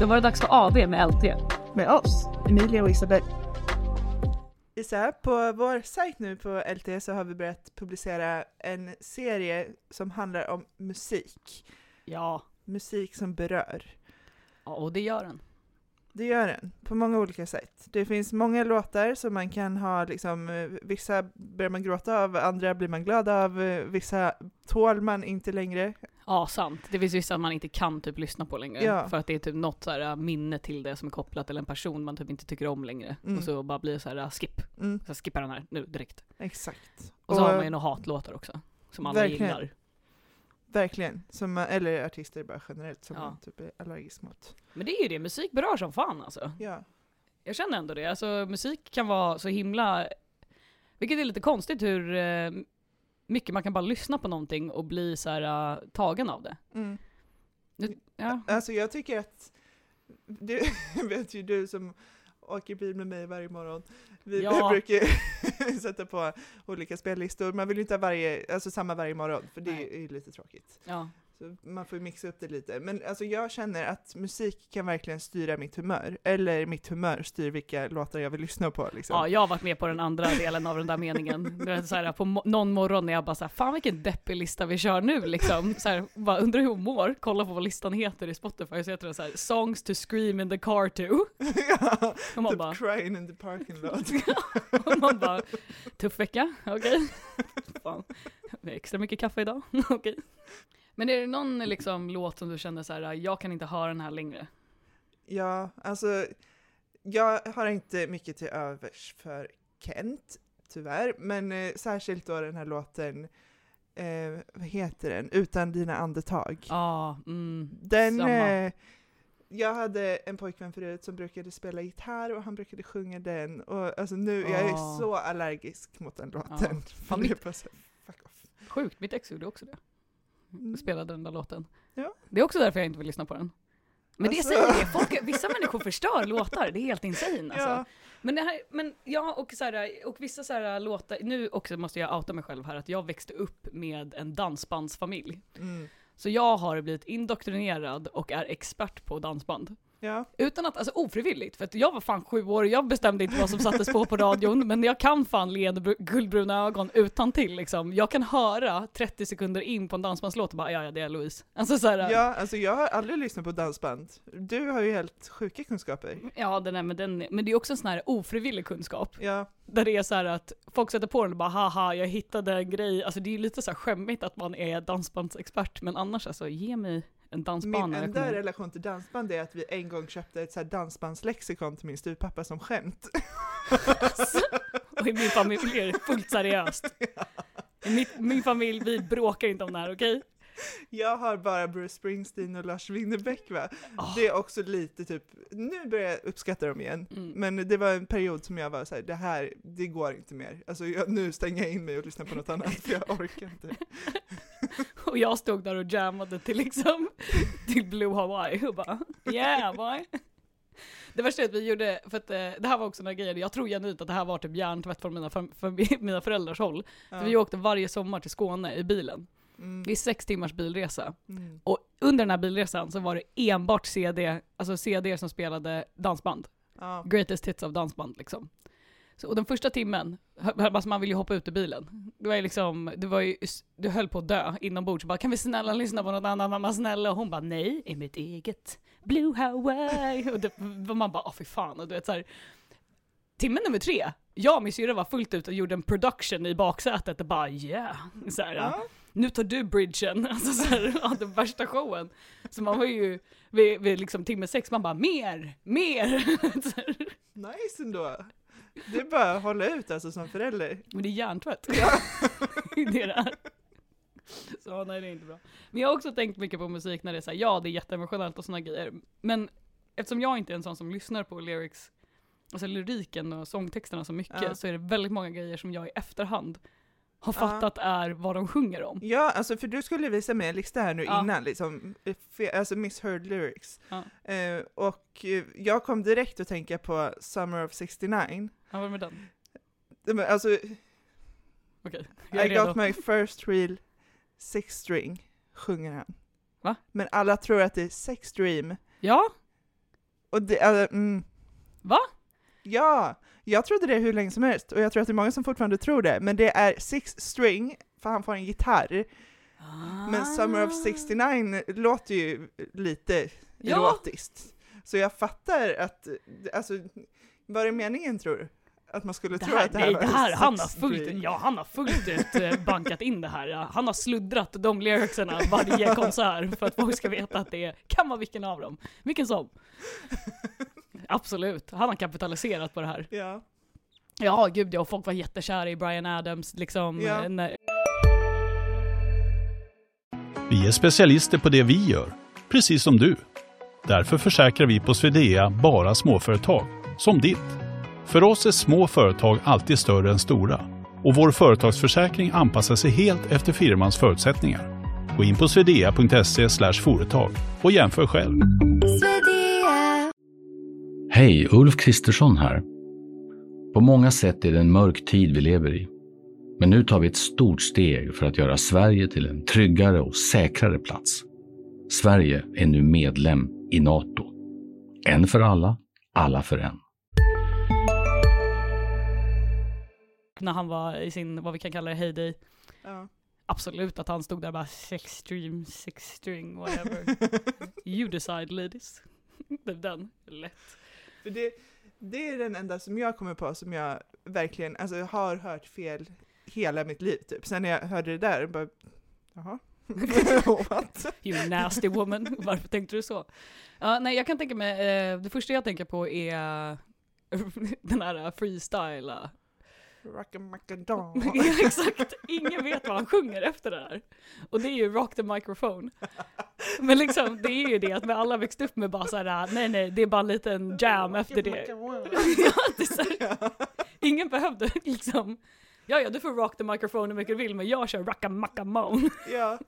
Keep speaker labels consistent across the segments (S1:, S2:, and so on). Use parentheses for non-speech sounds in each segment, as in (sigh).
S1: Då var det dags för AV med LT.
S2: Med oss, Emilia och Isabel. Isa, på vår sajt nu på LT så har vi börjat publicera en serie som handlar om musik.
S1: Ja.
S2: Musik som berör.
S1: ja, och det gör den.
S2: Det gör den, på många olika sätt. Det finns många låtar som man kan ha, liksom, eh, vissa börjar man gråta av, andra blir man glad av, eh, vissa tål man inte längre.
S1: Ja, sant. Det finns vissa man inte kan typ lyssna på längre.
S2: Ja.
S1: För att det är typ något så här äh, minne till det som är kopplat till en person man typ inte tycker om längre.
S2: Mm.
S1: Och så bara blir det så här äh, skip.
S2: Mm,
S1: Så skippar den här nu direkt.
S2: exakt.
S1: Och så har man ju några hatlåtar också. Som alla
S2: Verkligen.
S1: gillar.
S2: Verkligen, som, man- eller artister bara generellt som
S1: Ja.
S2: man typ är allergisk mot.
S1: Men det är ju det, musik berör som fan alltså.
S2: Ja.
S1: Jag känner ändå det. Alltså musik kan vara så himla... Vilket är lite konstigt hur mycket man kan bara lyssna på någonting och bli så här äh, tagen av det.
S2: Mm.
S1: Nu- Ja.
S2: Alltså jag tycker att, (laughs) du vet ju du som åker bil med mig varje morgon, vi
S1: Ja. (laughs)
S2: brukar (laughs) sätta på olika spellistor, man vill ju inte ha varje, alltså samma varje morgon, för det
S1: Nej.
S2: är ju lite tråkigt.
S1: ja.
S2: Så man får mixa upp det lite. Men alltså jag känner att musik kan verkligen styra mitt humör, eller mitt humör styr vilka låtar jag vill lyssna på liksom.
S1: Ja, jag har varit med på den andra delen av den där meningen. Det är så här, på någon morgon när jag bara såhär, fan vilken deppig lista vi kör nu liksom. Så här, bara undrar hur hon mår, kolla på vad listan heter i Spotify, så heter den så här, songs to scream in the car to.
S2: ja, (laughs)
S1: Och man
S2: typ
S1: bara,
S2: crying in the parking (laughs) lot.
S1: och man bara tuff vecka, okej. Fan, det är extra mycket kaffe idag, (laughs) okej. Men är det någon liksom låt som du känner så här, jag kan inte höra den här längre?
S2: Ja, alltså jag har inte mycket till övers för Kent, tyvärr, men eh, särskilt då den här låten, eh, vad heter den, Utan dina andetag.
S1: Ja, mm,
S2: den, eh, jag hade en pojkvän förut som brukade spela gitarr och han brukade sjunga den och alltså nu, jag är
S1: Ah.
S2: så allergisk mot den låten.
S1: Fan,
S2: det är
S1: mitt-
S2: fuck off.
S1: Sjukt, mitt ex gjorde också det.
S2: Mm.
S1: Spelade den där låten.
S2: Ja.
S1: Det är också därför jag inte vill lyssna på den. Men det
S2: Alltså.
S1: säger det, folk, vissa människor förstör (laughs) låtar, det är helt insane alltså.
S2: Ja,
S1: Men det här, men ja och så här, och vissa så här låtar, nu också måste jag outa mig själv här att jag växte upp med en dansbandsfamilj.
S2: mm.
S1: Så jag har blivit indoktrinerad och är expert på dansband.
S2: Ja.
S1: Utan att, alltså ofrivilligt, för att jag var fan sju år, jag bestämde inte vad som sattes på på radion, men jag kan fan leende br- guldbruna ögon utan till liksom. Jag kan höra 30 sekunder in på en dansbandslåt och bara ja, ja det är Louise. Alltså så här,
S2: ja, alltså jag har aldrig lyssnat på dansband. Du har ju helt sjuka kunskaper.
S1: ja den är, men, den, men det är också en sån här ofrivillig kunskap.
S2: Ja,
S1: Där det är så här att folk sätter på den och bara haha, jag hittade en grej. Alltså det är ju lite så här skämmigt att man är dansbandsexpert, men annars alltså ge mig en dansband.
S2: Min enda
S1: kommer-
S2: relation till dansband är att vi en gång köpte ett så dansbandslexikon till min styvpappa som skämt. (laughs)
S1: Och i min familj är det fullt seriöst. (laughs) I mitt, min familj, vi bråkar inte om det här, okej?
S2: Jag har bara Bruce Springsteen och Lars Winnerbäck va.
S1: Ah.
S2: Det är också lite typ, nu börjar jag uppskatta dem igen.
S1: Mm.
S2: Men det var en period som jag var såhär, det här, det går inte mer. Alltså jag, nu stänger jag in mig och lyssnar på något annat för jag orkar inte. (laughs)
S1: Och jag stod där och jammade till liksom, (laughs) till Blue Hawaii och bara yeah boy. Det värsta är att vi gjorde, för att eh, det här var också några grejer, jag tror genuint att det här var typ hjärntvätt från mina, fam- för mina föräldrars håll. För vi åkte varje sommar till Skåne i bilen.
S2: Mm,
S1: Det är sex timmars bilresa.
S2: mm.
S1: Och under den här bilresan så var det enbart CD, alltså CD som spelade dansband.
S2: Ja.
S1: Greatest hits av dansband liksom. Så, och den första timmen, alltså man ville ju hoppa ut ur bilen. Det var ju liksom, det var ju, du höll på att dö inombords. Bara, kan vi snälla lyssna på något annat mamma snälla? Och hon bara nej, i mitt eget Blue Hawaii. Och det, och man bara, åh fy fan. Och du vet så här, timmen nummer tre, jag och min syrra var fullt ut och gjorde en production i baksätet och bara yeah. Så här,
S2: Ja.
S1: nu tar du bridgen, (laughs) alltså så här, ja, den värsta showen. Så man var ju, vid, vid liksom timme sex, man bara mer, mer. (laughs)
S2: Nice ändå. Det är bara att hålla ut alltså som förälder.
S1: Men det är hjärntvätt. (laughs) (laughs) det är det. Så nej, det är inte bra. Men jag har också tänkt mycket på musik när det är såhär, ja det är jätteemotionellt och sådana grejer. Men eftersom jag inte är en sån som lyssnar på lyrics, alltså lyriken och sångtexterna så mycket,
S2: Ja.
S1: så är det väldigt många grejer som jag i efterhand har
S2: Ja.
S1: fattat är vad de sjunger om.
S2: Ja, alltså för du skulle visa mig en lista här nu
S1: Ja.
S2: innan, liksom, eh, alltså misheard lyrics.
S1: Ja.
S2: Eh, och eh, jag kom direkt att tänka på Summer of 69.
S1: Ja, vad med den?
S2: Alltså,
S1: Okej, jag är
S2: I got
S1: redo.
S2: my first real six string, sjunger han.
S1: Va?
S2: Men alla tror att det är sex dream.
S1: Ja,
S2: Och det, äh, mm.
S1: Va?
S2: Ja, jag trodde det hur länge som helst och jag tror att det är många som fortfarande tror det, men det är six string, för han får en gitarr. Men Summer of
S1: Ah.
S2: 69 låter ju lite
S1: Ja.
S2: erotiskt. Så jag fattar att, alltså, var det meningen tror du? Att man skulle
S1: Det
S2: tro
S1: här,
S2: att det här
S1: nej,
S2: var
S1: det här, han har fullt, ja, han har fullt ut eh, bankat in det här. Ja. Han har sluddrat de lyricserna varje konsert för att folk ska veta att det kan vara vilken av dem. Vilken som. Absolut, han har kapitaliserat på det här.
S2: Ja.
S1: Ja, gud ja, och folk var jättekära i Brian Adams liksom.
S2: Ja.
S1: eh, När,
S3: Vi är specialister på det vi gör, precis som du. Därför försäkrar vi på Swedea bara småföretag, som ditt. För oss är små företag alltid större än stora och vår företagsförsäkring anpassar sig helt efter firmans förutsättningar. Gå in på swedea.se företag och jämför själv.
S4: Hej, Ulf Kristersson här. På många sätt är det en mörk tid vi lever i. Men nu tar vi ett stort steg för att göra Sverige till en tryggare och säkrare plats. Sverige är nu medlem i Nato. En för alla, alla för en.
S1: när han var i sin, vad vi kan kalla det, heyday.
S2: ja.
S1: Absolut att han stod där och bara sex stream, six string, whatever. (laughs) you decide ladies. (laughs) Den, lätt.
S2: För det, det är den enda som jag kommer på som jag verkligen alltså, har hört fel hela mitt liv. Typ. Sen när jag hörde det där, bara, jaha. (laughs) What?
S1: You nasty woman, varför tänkte du så? Ja, nej jag kan tänka mig, eh, det första jag tänker på är (laughs) den här freestyle.
S2: Rockamacadon. (laughs)
S1: ja, exakt, ingen vet vad han sjunger efter det här. Och det är ju Rock the microphone. (laughs) Men liksom, det är ju det att vi alla växt upp med bara såhär, nej nej, det är bara en liten jam efter det. (laughs) ja, det här, ingen behövde (laughs) liksom, ja ja du får rock the microphone hur mycket du vill men jag kör rockamacamone.
S2: ja.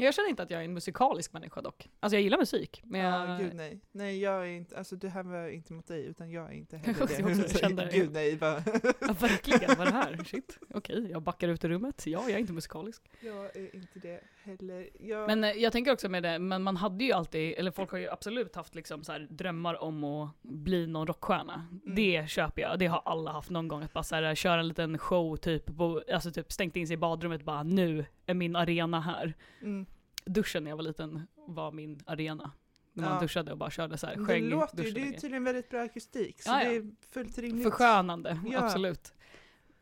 S1: Jag känner inte att jag är en musikalisk människa dock. Alltså jag gillar musik, men jag...
S2: Ja, gud nej. Nej, jag är inte, alltså det här var inte mot dig, utan jag är inte heller det.
S1: också kände det.
S2: Gud nej, bara,
S1: Ja, verkligen, vad är det här? Shit. Okej, jag backar ut ur rummet. Ja, jag är inte musikalisk.
S2: jag är inte det heller. Jag,
S1: Men eh, jag tänker också med det, men man hade ju alltid, eller folk har ju absolut haft liksom så här drömmar om att bli någon rockstjärna.
S2: Mm.
S1: Det köper jag, det har alla haft någon gång. Att bara så här, köra en liten show typ, på, alltså typ stängt in sig i badrummet bara nu är min arena här.
S2: mm.
S1: Duschen när jag var liten var min arena. När man
S2: Ja.
S1: duschade och bara körde så här,
S2: Det
S1: sjöng
S2: låter ju, det är tydligen väldigt bra akustik, så
S1: Ja, ja.
S2: det är fullt rimligt.
S1: Förskönande, absolut.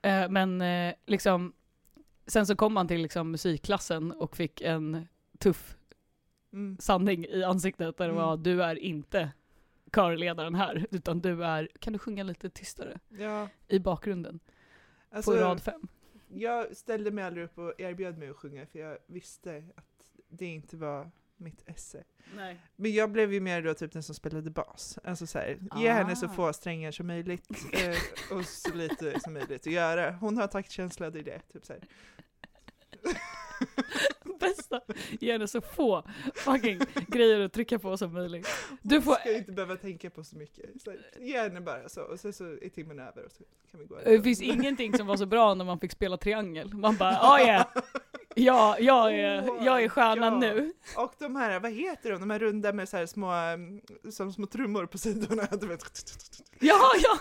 S1: Eh, men eh, liksom, sen så kom man till liksom musikklassen och fick en tuff
S2: Mm.
S1: sanning i ansiktet där det
S2: Mm.
S1: var du är inte körledaren här, utan du är, kan du sjunga lite tystare
S2: Ja,
S1: i bakgrunden
S2: alltså,
S1: på rad fem?
S2: jag ställde mig aldrig upp och erbjöd mig att sjunga, för jag visste att det inte var mitt esse.
S1: Nej.
S2: Men jag blev ju mer då typ den som spelade bas. Alltså så här, ge henne så
S1: Ah.
S2: få strängar som möjligt eh, och så lite som möjligt att göra. Hon har taktkänsla, det är det. Typ så. (laughs)
S1: Bästa, ge henne så få fucking grejer att trycka på som möjligt. Du får,
S2: ska inte behöva tänka på så mycket. Så ge henne bara så, och sen så är timmen över och så kan vi gå.
S1: det finns ingenting som var så bra när man fick spela triangel. Man bara, (laughs) oh yeah, ja, jag är, jag är stjärnan
S2: Ja.
S1: nu.
S2: Och de här, vad heter de, de här runda med så små, som små trummor på sidorna. (laughs) Du vet.
S1: Ja, ja!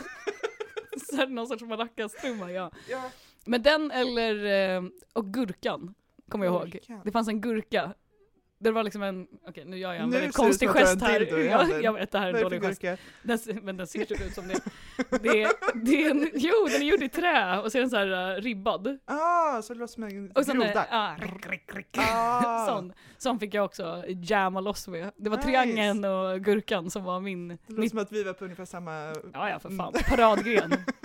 S1: Så någon sorts maracas-trumma, ja.
S2: Ja,
S1: Men den eller, eh, och gurkan, kommer jag ihåg. Det fanns en gurka. Det var liksom en, okej nu gör jag en
S2: Nu
S1: väldigt konstig gest här. Ja,
S2: handen.
S1: jag vet, det här är en dålig gest.
S2: gurka?
S1: Den, men den ser typ ut som det. (laughs) Det är, det är en, jo den är gjord i trä och så är den så här uh, ribbad.
S2: Ah, så det låter som en
S1: Och sen är,
S2: groda.
S1: ah, rick, rick, rick.
S2: Ah. (laughs)
S1: Sån, sån fick jag också jamma loss med. Det var
S2: Nice.
S1: triangeln och gurkan som var min,
S2: Det låter
S1: mitt,
S2: som att vi var på ungefär samma...
S1: ja ja för fan,
S2: Mm.
S1: paradgren. (laughs)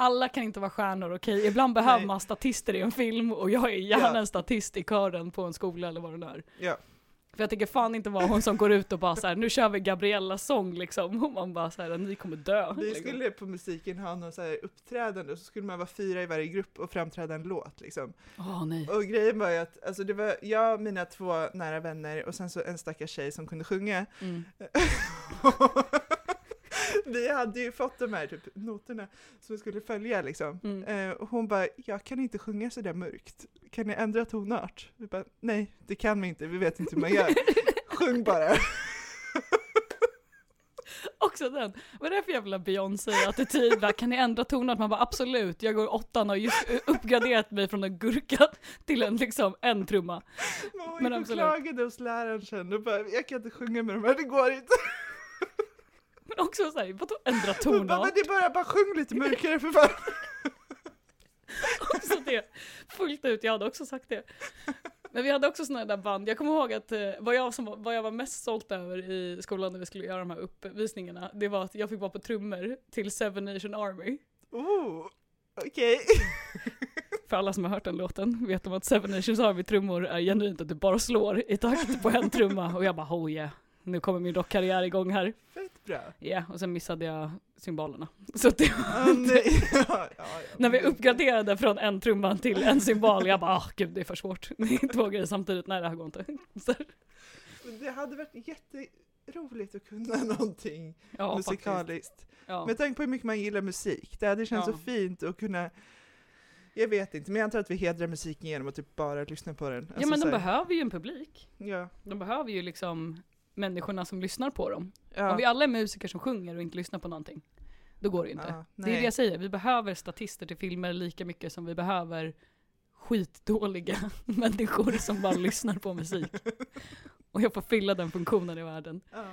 S1: Alla kan inte vara stjärnor, okej? Ibland behöver
S2: Nej.
S1: man statister i en film och jag är gärna
S2: Ja.
S1: en statist i kören på en skola eller vad det är.
S2: Ja.
S1: För jag tänker fan inte vara hon som går ut och bara så här, nu kör vi Gabriellas sång liksom. Och man bara så här, ni kommer dö.
S2: Vi
S1: liksom.
S2: skulle på musiken ha någon så här uppträdande, så skulle man vara fyra i varje grupp och framträda en låt liksom.
S1: Åh nej.
S2: Och grejen var ju att, alltså det var jag, mina två nära vänner och sen så en stackars tjej som kunde sjunga.
S1: Mm. (laughs) (laughs)
S2: vi hade ju fått de här typ noterna som vi skulle följa liksom.
S1: Mm.
S2: Eh, och hon bara, jag kan inte sjunga så där mörkt. Kan ni ändra tonart? Vi bara, nej, det kan vi inte, vi vet inte hur man gör. (laughs) Sjung bara. (laughs)
S1: Också den. Vad är det för jävla Beyoncé-attityd? Kan ni ändra tonen? Man bara absolut, jag går åttan och har just uppgraderat mig från en gurka till en liksom en trumma.
S2: Men hon
S1: Men
S2: klagade hos läraren sen och bara, jag kan inte sjunga med de här, det går inte.
S1: Men också såhär, vadå ändra tonart?
S2: men det är bara, sjung lite mörkare för fan.
S1: Också det, fullt ut, jag hade också sagt det. Men vi hade också sådana där band, jag kommer ihåg att eh, vad, jag som, var- vad jag var mest stolt över i skolan när vi skulle göra de här uppvisningarna, det var att jag fick vara på trummor till Seven Nation Army.
S2: Oh, okej. (laughs)
S1: För alla som har hört den låten vet om att Seven Nations Army trummor är genuint att du bara slår i takt på en trumma och jag bara oh yeah, nu kommer min rockkarriär igång här.
S2: Bra.
S1: Ja, och sen missade jag symbolerna. (laughs) Så det,
S2: Ah, nej. (laughs) (laughs) ja, ja, ja.
S1: när vi uppgraderade från en trumma till en symbol, jag bara ah gud det är för svårt. Två grejer samtidigt, nej det här går inte. Så,
S2: Det hade varit jätteroligt att kunna någonting
S1: ja,
S2: musikaliskt.
S1: Ja.
S2: Med tanke på hur mycket man gillar musik. Det hade känts så fint att kunna jag vet inte, men jag antar att vi hedrar musiken genom att typ bara lyssna på den.
S1: ja
S2: Alltså
S1: men
S2: så
S1: de behöver ju en publik.
S2: Ja.
S1: De behöver ju liksom människorna som lyssnar på dem.
S2: ja.
S1: Om vi alla är musiker som sjunger och inte lyssnar på någonting, då går det inte.
S2: Ja,
S1: Det är det jag säger, vi behöver statister till filmer lika mycket som vi behöver skitdåliga (laughs) människor som bara (laughs) lyssnar på musik. Och jag får fylla den funktionen i världen.
S2: Ja.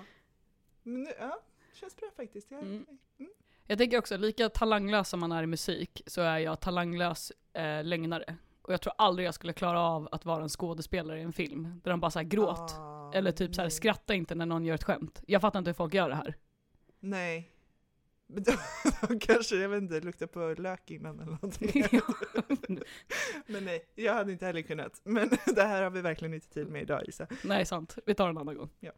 S2: Men ja, det känns bra faktiskt. Jag,
S1: Mm.
S2: mm.
S1: Jag tänker också, lika talanglös som man är i musik, så är jag talanglös eh, lögnare. Och jag tror aldrig jag skulle klara av att vara en skådespelare i en film, där de bara såhär gråt.
S2: Ah,
S1: eller typ såhär skratta inte när någon gör ett skämt. Jag fattar inte hur folk gör det här.
S2: Nej. Men då, (laughs) då kanske, jag vet inte, lukta på lök innan eller någonting. (laughs) Men nej, jag hade inte heller kunnat. Men (laughs) det här har vi verkligen inte tid med idag Isa.
S1: Nej sant, vi tar en annan gång.
S2: Ja.